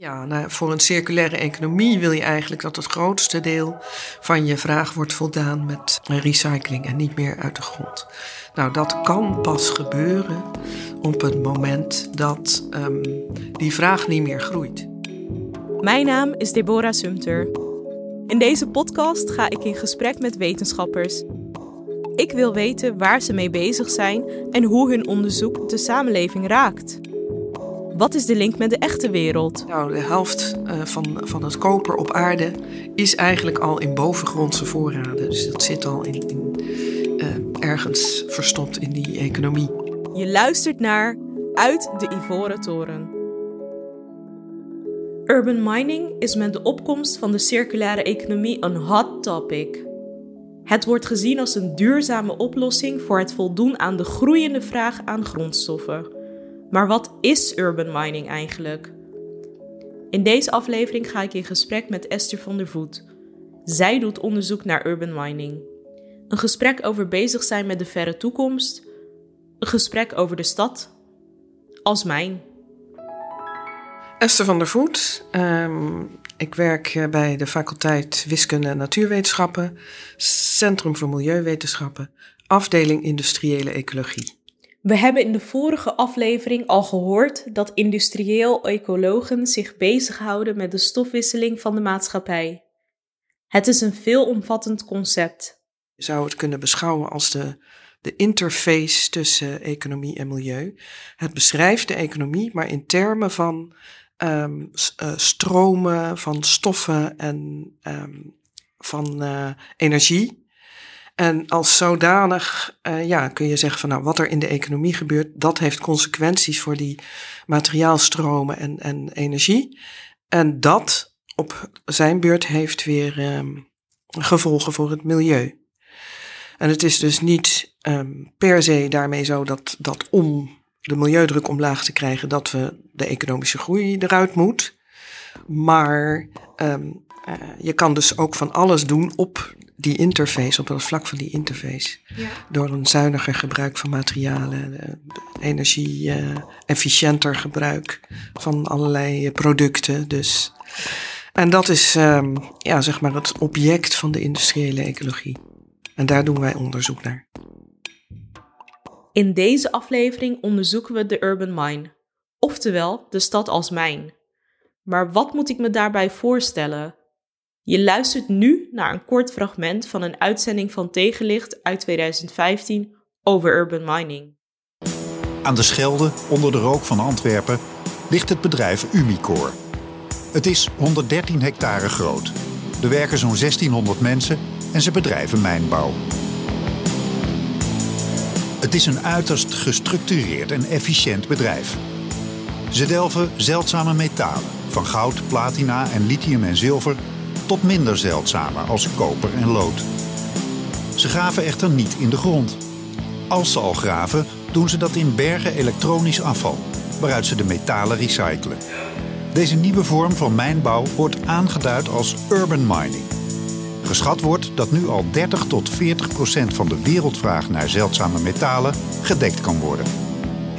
Ja, nou, voor een circulaire economie wil je eigenlijk dat het grootste deel van je vraag wordt voldaan met recycling en niet meer uit de grond. Nou, dat kan pas gebeuren op het moment dat um, die vraag niet meer groeit. Mijn naam is Deborah Sumter. In deze podcast ga ik in gesprek met wetenschappers. Ik wil weten waar ze mee bezig zijn en hoe hun onderzoek de samenleving raakt. Wat is de link met de echte wereld? Nou, de helft uh, van, van het koper op aarde is eigenlijk al in bovengrondse voorraden. Dus dat zit al in, in uh, ergens verstopt in die economie. Je luistert naar Uit de Ivoren Toren. Urban mining is met de opkomst van de circulaire economie een hot topic. Het wordt gezien als een duurzame oplossing voor het voldoen aan de groeiende vraag aan grondstoffen. Maar wat is urban mining eigenlijk? In deze aflevering ga ik in gesprek met Esther van der Voet. Zij doet onderzoek naar urban mining. Een gesprek over bezig zijn met de verre toekomst. Een gesprek over de stad. Als mijn. Esther van der Voet. Um, ik werk eh, bij de faculteit Wiskunde en Natuurwetenschappen, Centrum voor Milieuwetenschappen, afdeling Industriële Ecologie. We hebben in de vorige aflevering al gehoord dat industrieel ecologen zich bezighouden met de stofwisseling van de maatschappij. Het is een veelomvattend concept. Je zou het kunnen beschouwen als de, de interface tussen economie en milieu. Het beschrijft de economie, maar in termen van um, uh, stromen, van stoffen en um, van uh, energie. En als zodanig uh, ja, kun je zeggen van nou, wat er in de economie gebeurt, dat heeft consequenties voor die materiaalstromen en, en energie. En dat op zijn beurt heeft weer um, gevolgen voor het milieu. En het is dus niet um, per se daarmee zo dat, dat om de milieudruk omlaag te krijgen, dat we de economische groei eruit moet. Maar um, uh, je kan dus ook van alles doen op die interface, op het vlak van die interface. Ja. Door een zuiniger gebruik van materialen, energie-efficiënter uh, gebruik van allerlei producten. Dus. En dat is um, ja, zeg maar het object van de industriële ecologie. En daar doen wij onderzoek naar. In deze aflevering onderzoeken we de urban mine, oftewel de stad als mijn. Maar wat moet ik me daarbij voorstellen? Je luistert nu naar een kort fragment van een uitzending van Tegenlicht uit 2015 over urban mining. Aan de Schelde, onder de rook van Antwerpen, ligt het bedrijf Umicore. Het is 113 hectare groot. Er werken zo'n 1600 mensen en ze bedrijven mijnbouw. Het is een uiterst gestructureerd en efficiënt bedrijf. Ze delven zeldzame metalen, van goud, platina en lithium en zilver tot minder zeldzame als koper en lood. Ze graven echter niet in de grond. Als ze al graven, doen ze dat in bergen elektronisch afval, waaruit ze de metalen recyclen. Deze nieuwe vorm van mijnbouw wordt aangeduid als urban mining. Geschat wordt dat nu al 30 tot 40 procent van de wereldvraag naar zeldzame metalen gedekt kan worden.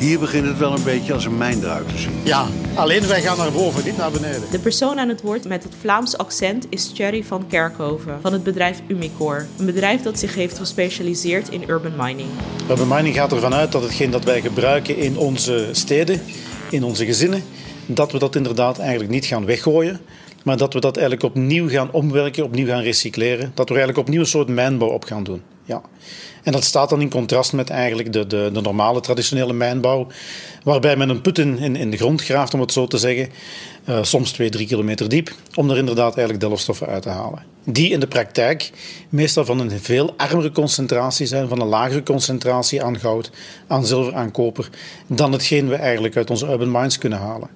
Hier begint het wel een beetje als een mijn eruit te zien. Ja, alleen wij gaan naar boven, niet naar beneden. De persoon aan het woord met het Vlaams accent is Thierry van Kerkhoven van het bedrijf Umicore. Een bedrijf dat zich heeft gespecialiseerd in urban mining. Urban mining gaat ervan uit dat hetgeen dat wij gebruiken in onze steden, in onze gezinnen, dat we dat inderdaad eigenlijk niet gaan weggooien. Maar dat we dat eigenlijk opnieuw gaan omwerken, opnieuw gaan recycleren. Dat we eigenlijk opnieuw een soort mijnbouw op gaan doen. Ja. En dat staat dan in contrast met eigenlijk de, de, de normale traditionele mijnbouw, waarbij men een put in, in, de grond graaft, om het zo te zeggen, uh, soms twee, drie kilometer diep, om er inderdaad eigenlijk delfstoffen uit te halen. Die in de praktijk meestal van een veel armere concentratie zijn, van een lagere concentratie aan goud, aan zilver, aan koper, dan hetgeen we eigenlijk uit onze urban mines kunnen halen.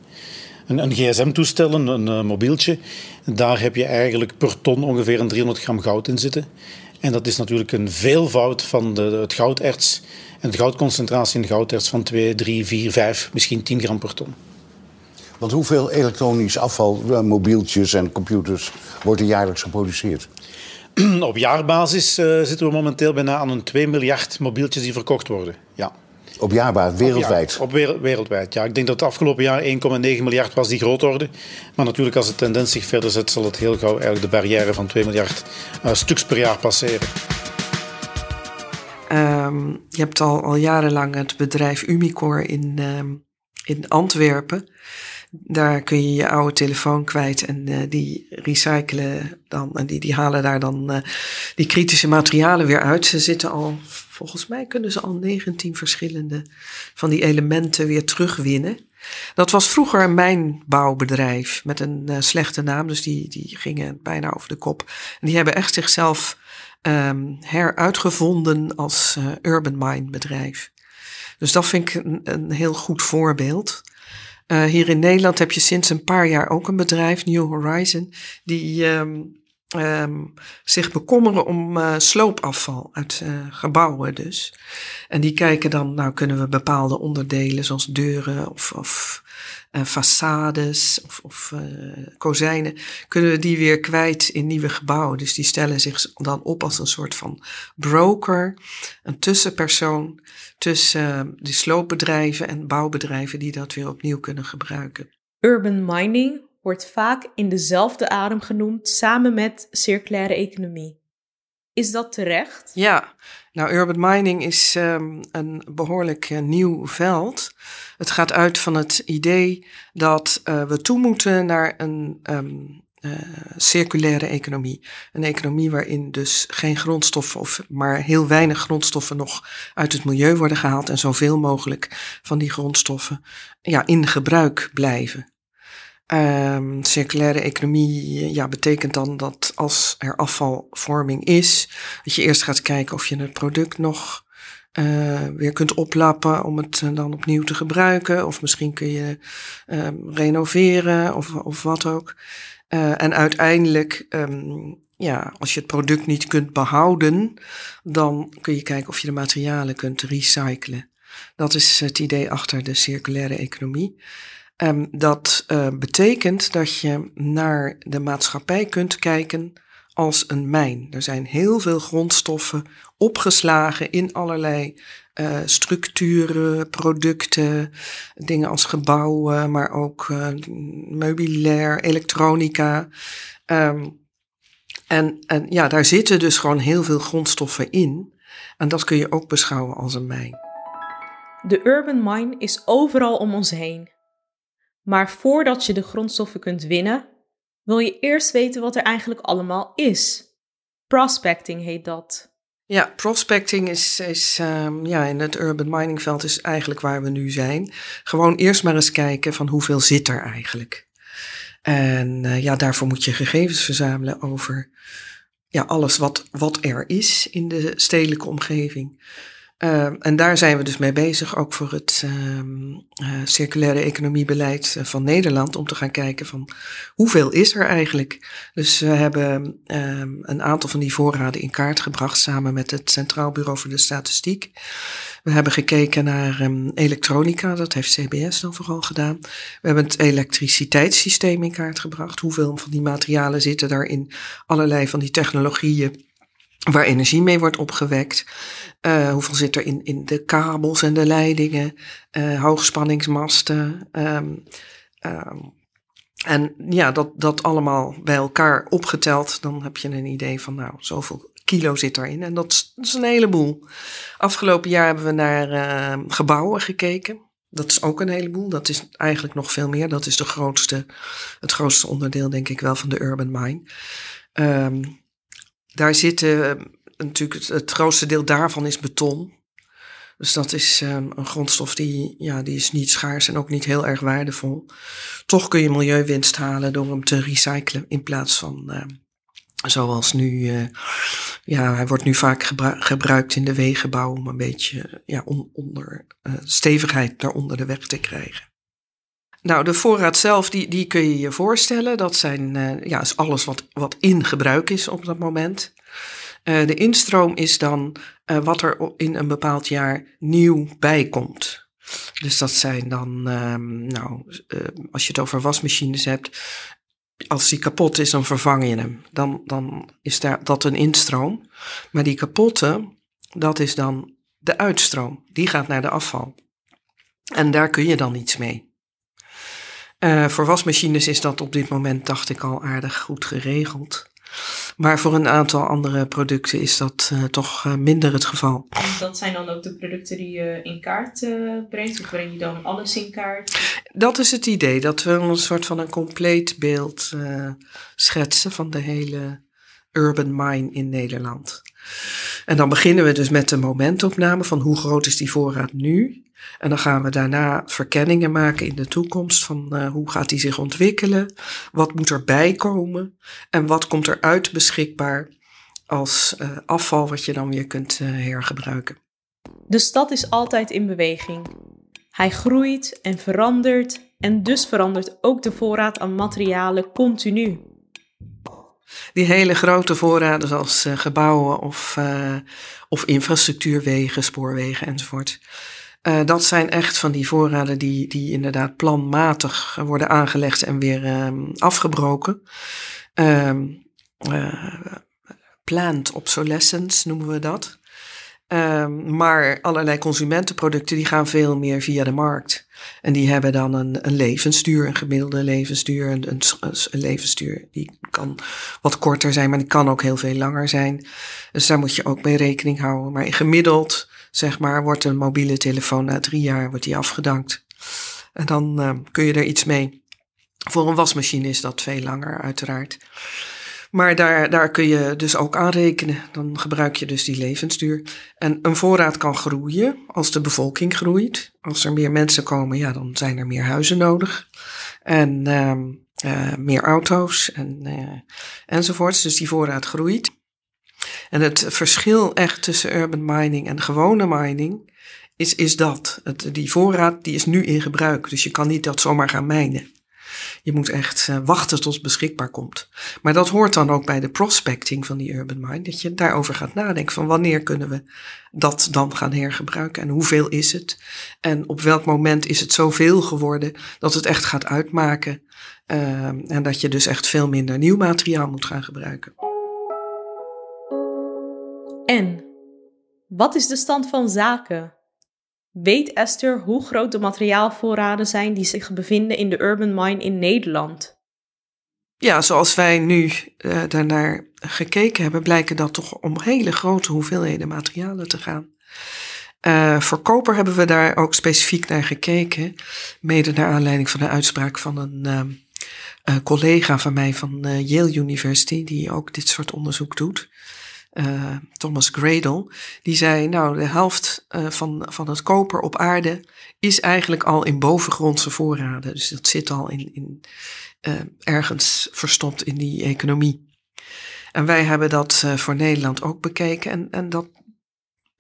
Een, een gsm-toestel, een, een mobieltje, daar heb je eigenlijk per ton ongeveer een 300 gram goud in zitten. En dat is natuurlijk een veelvoud van de, het gouderts. En de goudconcentratie in de gouderts van 2, 3, 4, 5, misschien 10 gram per ton. Want hoeveel elektronisch afval, eh, mobieltjes en computers, wordt er jaarlijks geproduceerd? Op jaarbasis uh, zitten we momenteel bijna aan een 2 miljard mobieltjes die verkocht worden. Ja. Op jaarbasis, wereldwijd? Op, op wereld, wereldwijd, ja. Ik denk dat het afgelopen jaar 1,9 miljard was die grootorde. Maar natuurlijk als de tendens zich verder zet, zal het heel gauw eigenlijk de barrière van 2 miljard uh, stuks per jaar passeren. Um, je hebt al, al jarenlang het bedrijf Umicore in, um, in Antwerpen. Daar kun je je oude telefoon kwijt en uh, die recyclen dan. En die, die halen daar dan uh, die kritische materialen weer uit. Ze zitten al, volgens mij kunnen ze al 19 verschillende van die elementen weer terugwinnen. Dat was vroeger een mijnbouwbedrijf met een uh, slechte naam, dus die, die gingen bijna over de kop. En die hebben echt zichzelf um, heruitgevonden als uh, urban mine bedrijf. Dus dat vind ik een, een heel goed voorbeeld. Uh, hier in Nederland heb je sinds een paar jaar ook een bedrijf, New Horizon, die um, um, zich bekommeren om uh, sloopafval uit uh, gebouwen dus. En die kijken dan, nou kunnen we bepaalde onderdelen zoals deuren of, of uh, façades of, of kozijnen, kunnen we die weer kwijt in nieuwe gebouwen. Dus die stellen zich dan op als een soort van broker, een tussenpersoon tussen die sloopbedrijven en bouwbedrijven die dat weer opnieuw kunnen gebruiken. Urban mining wordt vaak in dezelfde adem genoemd samen met circulaire economie. Is dat terecht? Ja, nou urban mining is um, een behoorlijk uh, nieuw veld. Het gaat uit van het idee dat uh, we toe moeten naar een um, uh, circulaire economie. Een economie waarin dus geen grondstoffen of maar heel weinig grondstoffen nog uit het milieu worden gehaald en zoveel mogelijk van die grondstoffen ja, in gebruik blijven. Um, circulaire economie ja, betekent dan dat als er afvalvorming is, dat je eerst gaat kijken of je het product nog uh, weer kunt oplappen om het dan opnieuw te gebruiken. Of misschien kun je um, renoveren of, of wat ook. Uh, en uiteindelijk, um, ja, als je het product niet kunt behouden, dan kun je kijken of je de materialen kunt recyclen. Dat is het idee achter de circulaire economie. Um, dat uh, betekent dat je naar de maatschappij kunt kijken als een mijn. Er zijn heel veel grondstoffen opgeslagen in allerlei uh, structuren, producten, dingen als gebouwen, maar ook uh, meubilair, elektronica. Um, en, en ja, daar zitten dus gewoon heel veel grondstoffen in. En dat kun je ook beschouwen als een mijn. De urban mine is overal om ons heen. Maar voordat je de grondstoffen kunt winnen, wil je eerst weten wat er eigenlijk allemaal is. Prospecting heet dat. Ja, prospecting is, is um, ja, in het urban mining veld is eigenlijk waar we nu zijn. Gewoon eerst maar eens kijken van hoeveel zit er eigenlijk. En uh, ja, daarvoor moet je gegevens verzamelen over ja, alles wat, wat er is in de stedelijke omgeving. Uh, en daar zijn we dus mee bezig, ook voor het uh, circulaire economiebeleid van Nederland, om te gaan kijken van hoeveel is er eigenlijk. Dus we hebben um, een aantal van die voorraden in kaart gebracht samen met het Centraal Bureau voor de Statistiek. We hebben gekeken naar um, elektronica, dat heeft CBS dan vooral gedaan. We hebben het elektriciteitssysteem in kaart gebracht. Hoeveel van die materialen zitten daar in allerlei van die technologieën waar energie mee wordt opgewekt. Uh, hoeveel zit er in, in de kabels en de leidingen, uh, hoogspanningsmasten. Um, um, en ja, dat, dat allemaal bij elkaar opgeteld, dan heb je een idee van, nou, zoveel kilo zit erin. En dat is, dat is een heleboel. Afgelopen jaar hebben we naar uh, gebouwen gekeken. Dat is ook een heleboel. Dat is eigenlijk nog veel meer. Dat is de grootste, het grootste onderdeel, denk ik wel, van de urban mine. Um, daar zitten natuurlijk het, grootste deel daarvan is beton. Dus dat is um, een grondstof die, ja, die is niet schaars en ook niet heel erg waardevol. Toch kun je milieuwinst halen door hem te recyclen in plaats van uh, zoals nu. Ja, hij wordt nu vaak gebru gebruikt in de wegenbouw om een beetje ja, on onder stevigheid daaronder de weg te krijgen. Nou, de voorraad zelf, die, die kun je je voorstellen. Dat zijn, uh, ja, is alles wat, wat in gebruik is op dat moment. Uh, de instroom is dan uh, wat er in een bepaald jaar nieuw bijkomt. Dus dat zijn dan, um, nou, als je het over wasmachines hebt, als die kapot is, dan vervang je hem. Dan, dan is daar, dat een instroom. Maar die kapotte, dat is dan de uitstroom. Die gaat naar de afval. En daar kun je dan iets mee. Uh, voor wasmachines is dat op dit moment, dacht ik al, aardig goed geregeld. Maar voor een aantal andere producten is dat uh, toch uh, minder het geval. En dat zijn dan ook de producten die je in kaart uh, brengt? Of breng je dan alles in kaart? Dat is het idee, dat we een soort van een compleet beeld schetsen van de hele urban mine in Nederland. En dan beginnen we dus met de momentopname van hoe groot is die voorraad nu. En dan gaan we daarna verkenningen maken in de toekomst van uh, hoe gaat die zich ontwikkelen, wat moet erbij komen en wat komt eruit beschikbaar als uh, afval wat je dan weer kunt uh, hergebruiken. De stad is altijd in beweging. Hij groeit en verandert en dus verandert ook de voorraad aan materialen continu. Die hele grote voorraden zoals gebouwen of, of infrastructuurwegen, spoorwegen enzovoort uh, dat zijn echt van die voorraden die, die inderdaad planmatig worden aangelegd en weer um, afgebroken. Um, uh, planned obsolescence noemen we dat. Um, maar allerlei consumentenproducten die gaan veel meer via de markt. En die hebben dan een, een levensduur, een gemiddelde levensduur. Een, een, levensduur die kan wat korter zijn, maar die kan ook heel veel langer zijn. Dus daar moet je ook mee rekening houden. Maar gemiddeld zeg maar, wordt een mobiele telefoon na drie jaar wordt die afgedankt. En dan uh, kun je er iets mee. Voor een wasmachine is dat veel langer, uiteraard. Maar daar, daar kun je dus ook aan rekenen. Dan gebruik je dus die levensduur. En een voorraad kan groeien als de bevolking groeit. Als er meer mensen komen, ja, dan zijn er meer huizen nodig. En uh, meer auto's en, uh, enzovoorts. Dus die voorraad groeit. En het verschil echt tussen urban mining en gewone mining is, is dat. Het, die voorraad die is nu in gebruik, dus je kan niet dat zomaar gaan mijnen. Je moet echt uh, wachten tot het beschikbaar komt. Maar dat hoort dan ook bij de prospecting van die urban mine, dat je daarover gaat nadenken van wanneer kunnen we dat dan gaan hergebruiken en hoeveel is het en op welk moment is het zoveel geworden dat het echt gaat uitmaken uh, en dat je dus echt veel minder nieuw materiaal moet gaan gebruiken. En wat is de stand van zaken? Weet Esther hoe groot de materiaalvoorraden zijn die zich bevinden in de urban mine in Nederland? Ja, zoals wij nu uh, daarnaar gekeken hebben, blijken dat toch om hele grote hoeveelheden materialen te gaan. Uh, voor koper hebben we daar ook specifiek naar gekeken, mede naar aanleiding van de uitspraak van een uh, collega van mij van Yale University, die ook dit soort onderzoek doet uh, Thomas Gradle, die zei, nou, de helft uh, van, van het koper op aarde is eigenlijk al in bovengrondse voorraden. Dus dat zit al in, in uh, ergens verstopt in die economie. En wij hebben dat voor Nederland ook bekeken en, en dat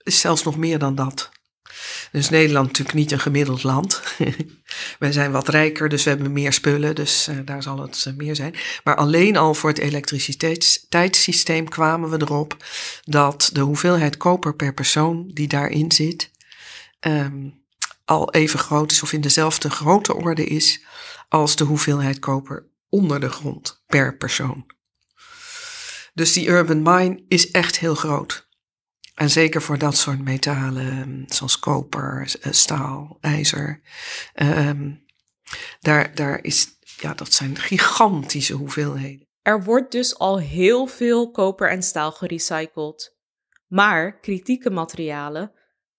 is zelfs nog meer dan dat. Dus Nederland natuurlijk niet een gemiddeld land. Wij zijn wat rijker, dus we hebben meer spullen, dus uh, daar zal het uh, meer zijn. Maar alleen al voor het elektriciteitssysteem kwamen we erop dat de hoeveelheid koper per persoon die daarin zit, um, al even groot is of in dezelfde grote orde is als de hoeveelheid koper onder de grond per persoon. Dus die urban mine is echt heel groot. En zeker voor dat soort metalen, ehm, zoals koper, eh, staal, ijzer. Um, daar, daar is, ja, dat zijn gigantische hoeveelheden. Er wordt dus al heel veel koper en staal gerecycled. Maar kritieke materialen,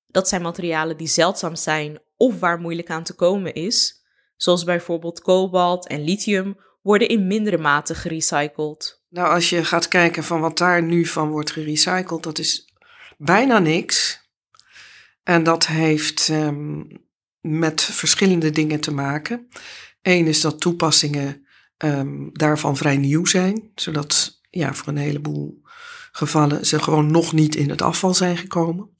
dat zijn materialen die zeldzaam zijn of waar moeilijk aan te komen is, zoals bijvoorbeeld kobalt en lithium, worden in mindere mate gerecycled. Nou, als je gaat kijken van wat daar nu van wordt gerecycled, dat is bijna niks. En dat heeft um, met verschillende dingen te maken. Eén is dat toepassingen um, daarvan vrij nieuw zijn, zodat ja, voor een heleboel gevallen ze gewoon nog niet in het afval zijn gekomen.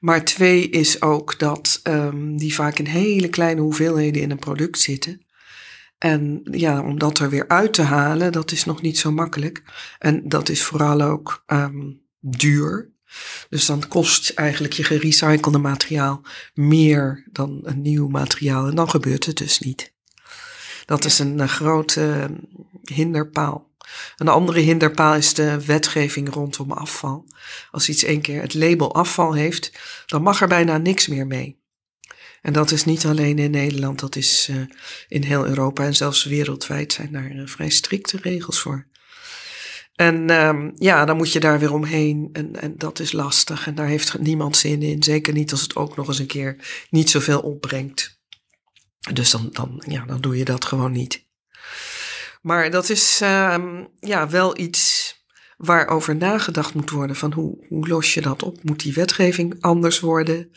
Maar twee is ook dat um, die vaak in hele kleine hoeveelheden in een product zitten. En ja, om dat er weer uit te halen, dat is nog niet zo makkelijk. En dat is vooral ook duur. Dus dan kost eigenlijk je gerecyclede materiaal meer dan een nieuw materiaal. En dan gebeurt het dus niet. Dat is een, een grote hinderpaal. Een andere hinderpaal is de wetgeving rondom afval. Als iets één keer het label afval heeft, dan mag er bijna niks meer mee. En dat is niet alleen in Nederland, dat is uh, in heel Europa en zelfs wereldwijd zijn daar uh, vrij strikte regels voor. En um, ja, dan moet je daar weer omheen en, en dat is lastig en daar heeft niemand zin in. Zeker niet als het ook nog eens een keer niet zoveel opbrengt. Dus dan, dan, ja, dan doe je dat gewoon niet. Maar dat is um, ja, wel iets waarover nagedacht moet worden. Van hoe, los je dat op? Moet die wetgeving anders worden?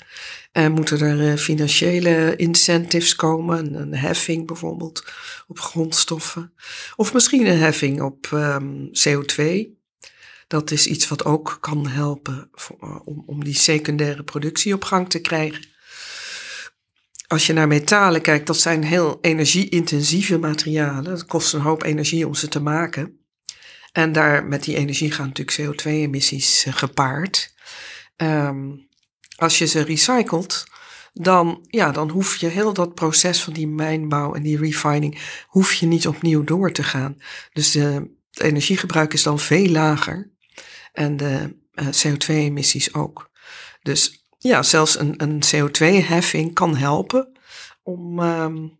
En moeten er uh, financiële incentives komen? Een, heffing bijvoorbeeld op grondstoffen. Of misschien een heffing op um, CO2. Dat is iets wat ook kan helpen uh, om, om die secundaire productie op gang te krijgen. Als je naar metalen kijkt, dat zijn heel energie-intensieve materialen. Het kost een hoop energie om ze te maken. En daar met die energie gaan natuurlijk CO2-emissies uh, gepaard. Um, als je ze recycelt, dan, ja, dan hoef je heel dat proces van die mijnbouw en die refining, hoef je niet opnieuw door te gaan. Dus de, het energiegebruik is dan veel lager en de uh, CO2-emissies ook. Dus ja, zelfs een, een CO2-heffing kan helpen om um,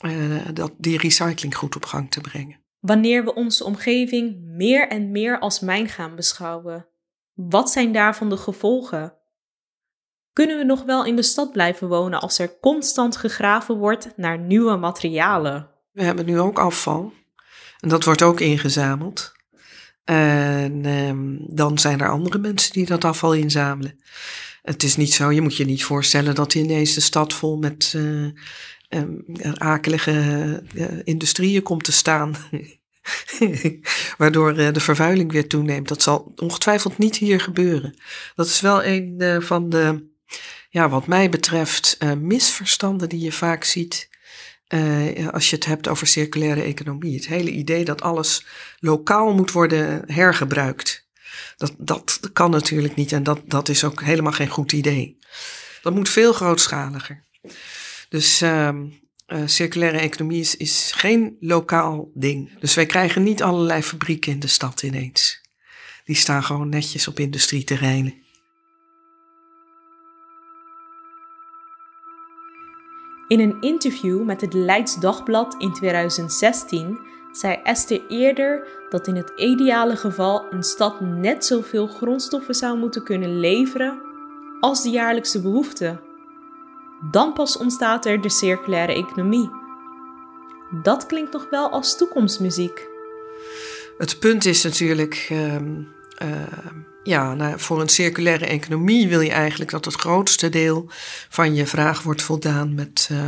uh, dat, die recycling goed op gang te brengen wanneer we onze omgeving meer en meer als mijn gaan beschouwen? Wat zijn daarvan de gevolgen? Kunnen we nog wel in de stad blijven wonen als er constant gegraven wordt naar nieuwe materialen? We hebben nu ook afval en dat wordt ook ingezameld. En um, dan zijn er andere mensen die dat afval inzamelen. Het is niet zo, je moet je niet voorstellen dat ineens de stad vol met uh, um, akelige industrieën komt te staan. Waardoor uh, de vervuiling weer toeneemt. Dat zal ongetwijfeld niet hier gebeuren. Dat is wel een uh, van de, ja, wat mij betreft, uh, misverstanden die je vaak ziet. als je het hebt over circulaire economie. Het hele idee dat alles lokaal moet worden hergebruikt. Dat, dat kan natuurlijk niet en dat, dat is ook helemaal geen goed idee. Dat moet veel grootschaliger. Dus uh, uh, circulaire economie is, geen lokaal ding. Dus wij krijgen niet allerlei fabrieken in de stad ineens. Die staan gewoon netjes op industrieterreinen. In een interview met het Leids Dagblad in 2016 zei Esther eerder dat in het ideale geval een stad net zoveel grondstoffen zou moeten kunnen leveren als de jaarlijkse behoefte. Dan pas ontstaat er de circulaire economie. Dat klinkt nog wel als toekomstmuziek. Het punt is natuurlijk, uh, uh, ja, nou, voor een circulaire economie wil je eigenlijk dat het grootste deel van je vraag wordt voldaan met uh,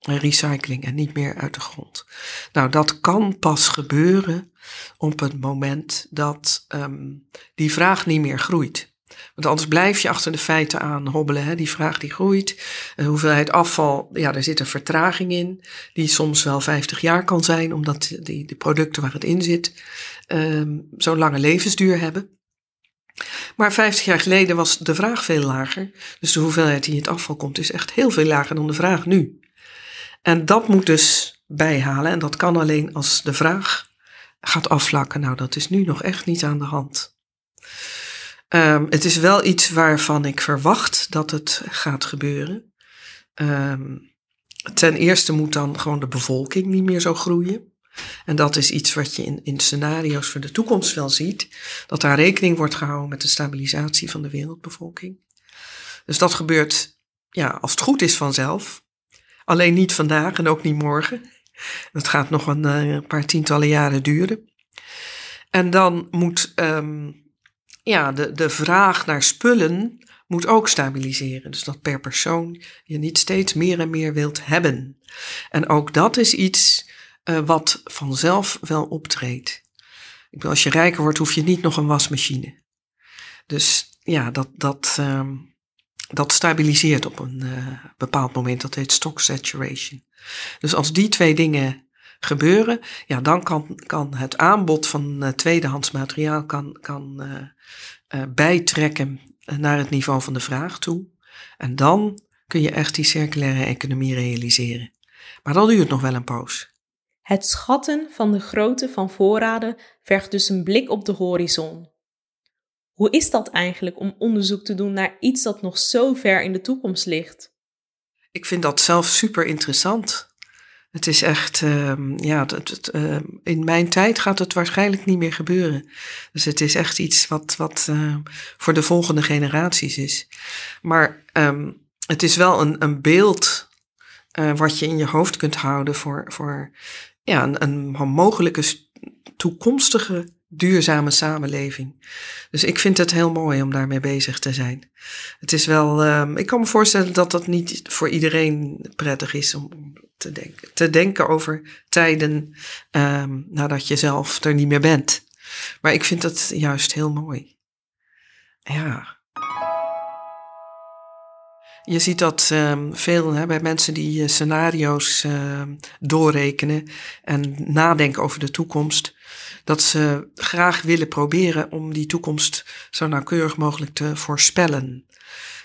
recycling en niet meer uit de grond. Nou, dat kan pas gebeuren op het moment dat um, die vraag niet meer groeit. Want anders blijf je achter de feiten aan hobbelen. Hè? Die vraag die groeit. De hoeveelheid afval, ja, daar zit een vertraging in. Die soms wel 50 jaar kan zijn, omdat die, de producten waar het in zit um, zo'n lange levensduur hebben. Maar 50 jaar geleden was de vraag veel lager. Dus de hoeveelheid die in het afval komt is echt heel veel lager dan de vraag nu. En dat moet dus bijhalen. En dat kan alleen als de vraag gaat afvlakken. Nou, dat is nu nog echt niet aan de hand. Um, het is wel iets waarvan ik verwacht dat het gaat gebeuren. Um, ten eerste moet dan gewoon de bevolking niet meer zo groeien. En dat is iets wat je in, in scenario's voor de toekomst wel ziet. Dat daar rekening wordt gehouden met de stabilisatie van de wereldbevolking. Dus dat gebeurt, ja, als het goed is vanzelf. Alleen niet vandaag en ook niet morgen. Dat gaat nog een, eh, paar tientallen jaren duren. En dan moet um, ja, de, de vraag naar spullen moet ook stabiliseren. Dus dat per persoon je niet steeds meer en meer wilt hebben. En ook dat is iets uh, wat vanzelf wel optreedt. Ik bedoel, als je rijker wordt, hoef je niet nog een wasmachine. Dus ja, dat, dat, uh, dat stabiliseert op een uh, bepaald moment. Dat heet stock saturation. Dus als die twee dingen gebeuren, ja, dan kan, kan het aanbod van uh, tweedehands materiaal kan, kan uh, bijtrekken naar het niveau van de vraag toe. En dan kun je echt die circulaire economie realiseren. Maar dat duurt nog wel een poos. Het schatten van de grootte van voorraden vergt dus een blik op de horizon. Hoe is dat eigenlijk om onderzoek te doen naar iets dat nog zo ver in de toekomst ligt? Ik vind dat zelf super interessant. Het is echt, uh, ja, uh, in mijn tijd gaat het waarschijnlijk niet meer gebeuren. Dus het is echt iets wat, wat uh, voor de volgende generaties is. Maar het is wel een, een beeld uh, wat je in je hoofd kunt houden voor, voor ja, een, een mogelijke toekomstige duurzame samenleving. Dus ik vind het heel mooi om daarmee bezig te zijn. Het is wel, um, ik kan me voorstellen dat dat niet voor iedereen prettig is om te denken, te denken over tijden um, nadat je zelf er niet meer bent. Maar ik vind dat juist heel mooi. Ja. Je ziet dat um, veel hè, bij mensen die uh, scenario's uh, doorrekenen en nadenken over de toekomst, dat ze graag willen proberen om die toekomst zo nauwkeurig mogelijk te voorspellen.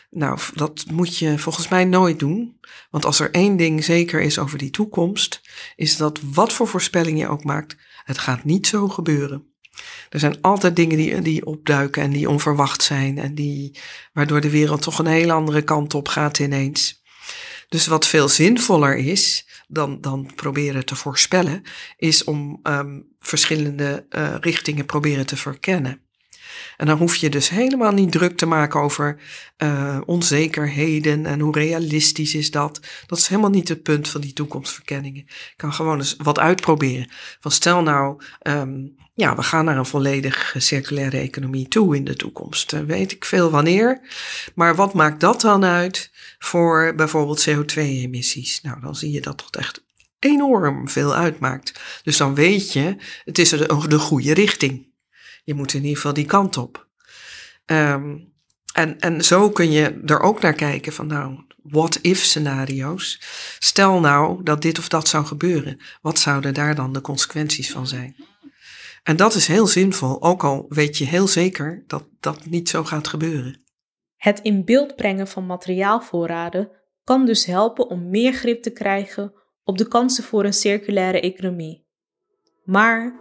Nou, dat moet je volgens mij nooit doen. Want als er één ding zeker is over die toekomst, is dat wat voor voorspelling je ook maakt, het gaat niet zo gebeuren. Er zijn altijd dingen die, die opduiken en die onverwacht zijn en die, waardoor de wereld toch een hele andere kant op gaat ineens. Dus wat veel zinvoller is dan, dan proberen te voorspellen, is om um, verschillende uh, richtingen proberen te verkennen. En dan hoef je dus helemaal niet druk te maken over uh, onzekerheden en hoe realistisch is dat. Dat is helemaal niet het punt van die toekomstverkenningen. Je kan gewoon eens wat uitproberen. Van stel nou, um, ja, we gaan naar een volledig circulaire economie toe in de toekomst. Uh, weet ik veel wanneer. Maar wat maakt dat dan uit voor bijvoorbeeld CO2-emissies? Nou, dan zie je dat toch echt enorm veel uitmaakt. Dus dan weet je, het is de goede richting. Je moet in ieder geval die kant op. Um, en, en zo kun je er ook naar kijken van nou, what-if scenario's. Stel nou dat dit of dat zou gebeuren. Wat zouden daar dan de consequenties van zijn? En dat is heel zinvol, ook al weet je heel zeker dat dat niet zo gaat gebeuren. Het in beeld brengen van materiaalvoorraden kan dus helpen om meer grip te krijgen op de kansen voor een circulaire economie. Maar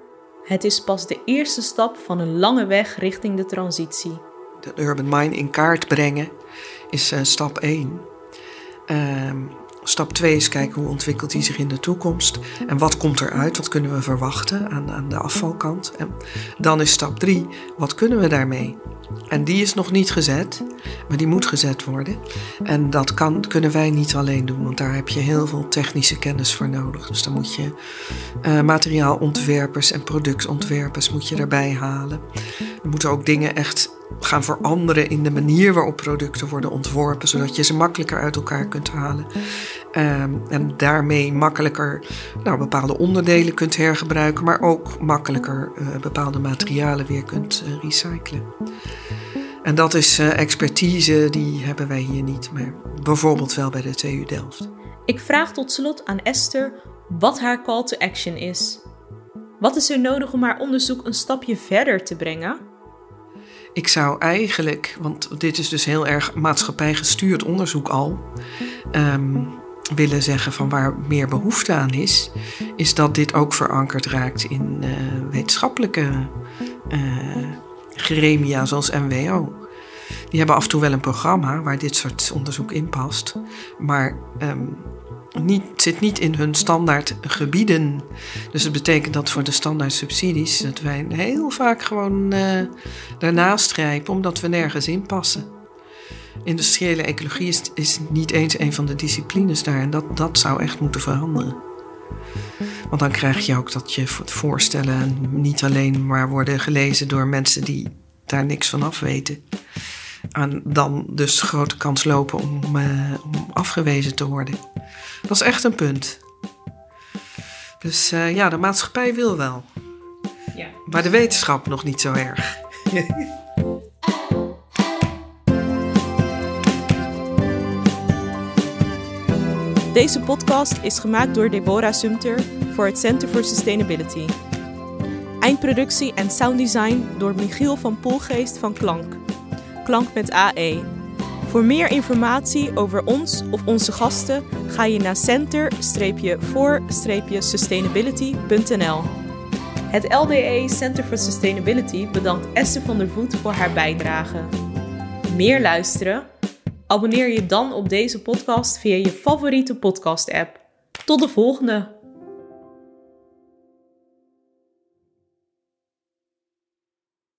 het is pas de eerste stap van een lange weg richting de transitie. De urban mine in kaart brengen is uh, stap 1. Uh, stap 2 is kijken hoe ontwikkelt hij zich in de toekomst en wat komt eruit, wat kunnen we verwachten aan, aan de afvalkant. En dan is stap 3, wat kunnen we daarmee? En die is nog niet gezet, maar die moet gezet worden. En dat kan, kunnen wij niet alleen doen, want daar heb je heel veel technische kennis voor nodig. Dus dan moet je uh, materiaalontwerpers en productontwerpers moet je erbij halen. Er moeten ook dingen echt gaan veranderen in de manier waarop producten worden ontworpen, zodat je ze makkelijker uit elkaar kunt halen. Um, en daarmee makkelijker nou, bepaalde onderdelen kunt hergebruiken, maar ook makkelijker uh, bepaalde materialen weer kunt uh, recyclen. En dat is uh, expertise, die hebben wij hier niet, maar bijvoorbeeld wel bij de TU Delft. Ik vraag tot slot aan Esther wat haar call to action is. Wat is er nodig om haar onderzoek een stapje verder te brengen? Ik zou eigenlijk, want dit is dus heel erg maatschappijgestuurd onderzoek al, um, willen zeggen van waar meer behoefte aan is, is dat dit ook verankerd raakt in uh, wetenschappelijke uh, gremia zoals MWO. Die hebben af en toe wel een programma waar dit soort onderzoek in past, maar um, niet, zit niet in hun standaard gebieden. Dus dat betekent dat voor de standaard subsidies dat wij heel vaak gewoon uh, daarnaast strijpen omdat we nergens in passen. Industriële ecologie is, niet eens een van de disciplines daar en dat, dat zou echt moeten veranderen. Want dan krijg je ook dat je voorstellen niet alleen maar worden gelezen door mensen die daar niks van af weten. En dan dus grote kans lopen om, uh, om afgewezen te worden. Dat is echt een punt. Dus uh, ja, de maatschappij wil wel. Ja. Maar de wetenschap nog niet zo erg. Deze podcast is gemaakt door Deborah Sumter voor het Center for Sustainability. Eindproductie en sounddesign door Michiel van Poelgeest van Klank. Klank met AE. Voor meer informatie over ons of onze gasten ga je naar center-for-sustainability.nl. Het LDE Center for Sustainability bedankt Esther van der Voet voor haar bijdrage. Meer luisteren? Abonneer je dan op deze podcast via je favoriete podcast-app. Tot de volgende!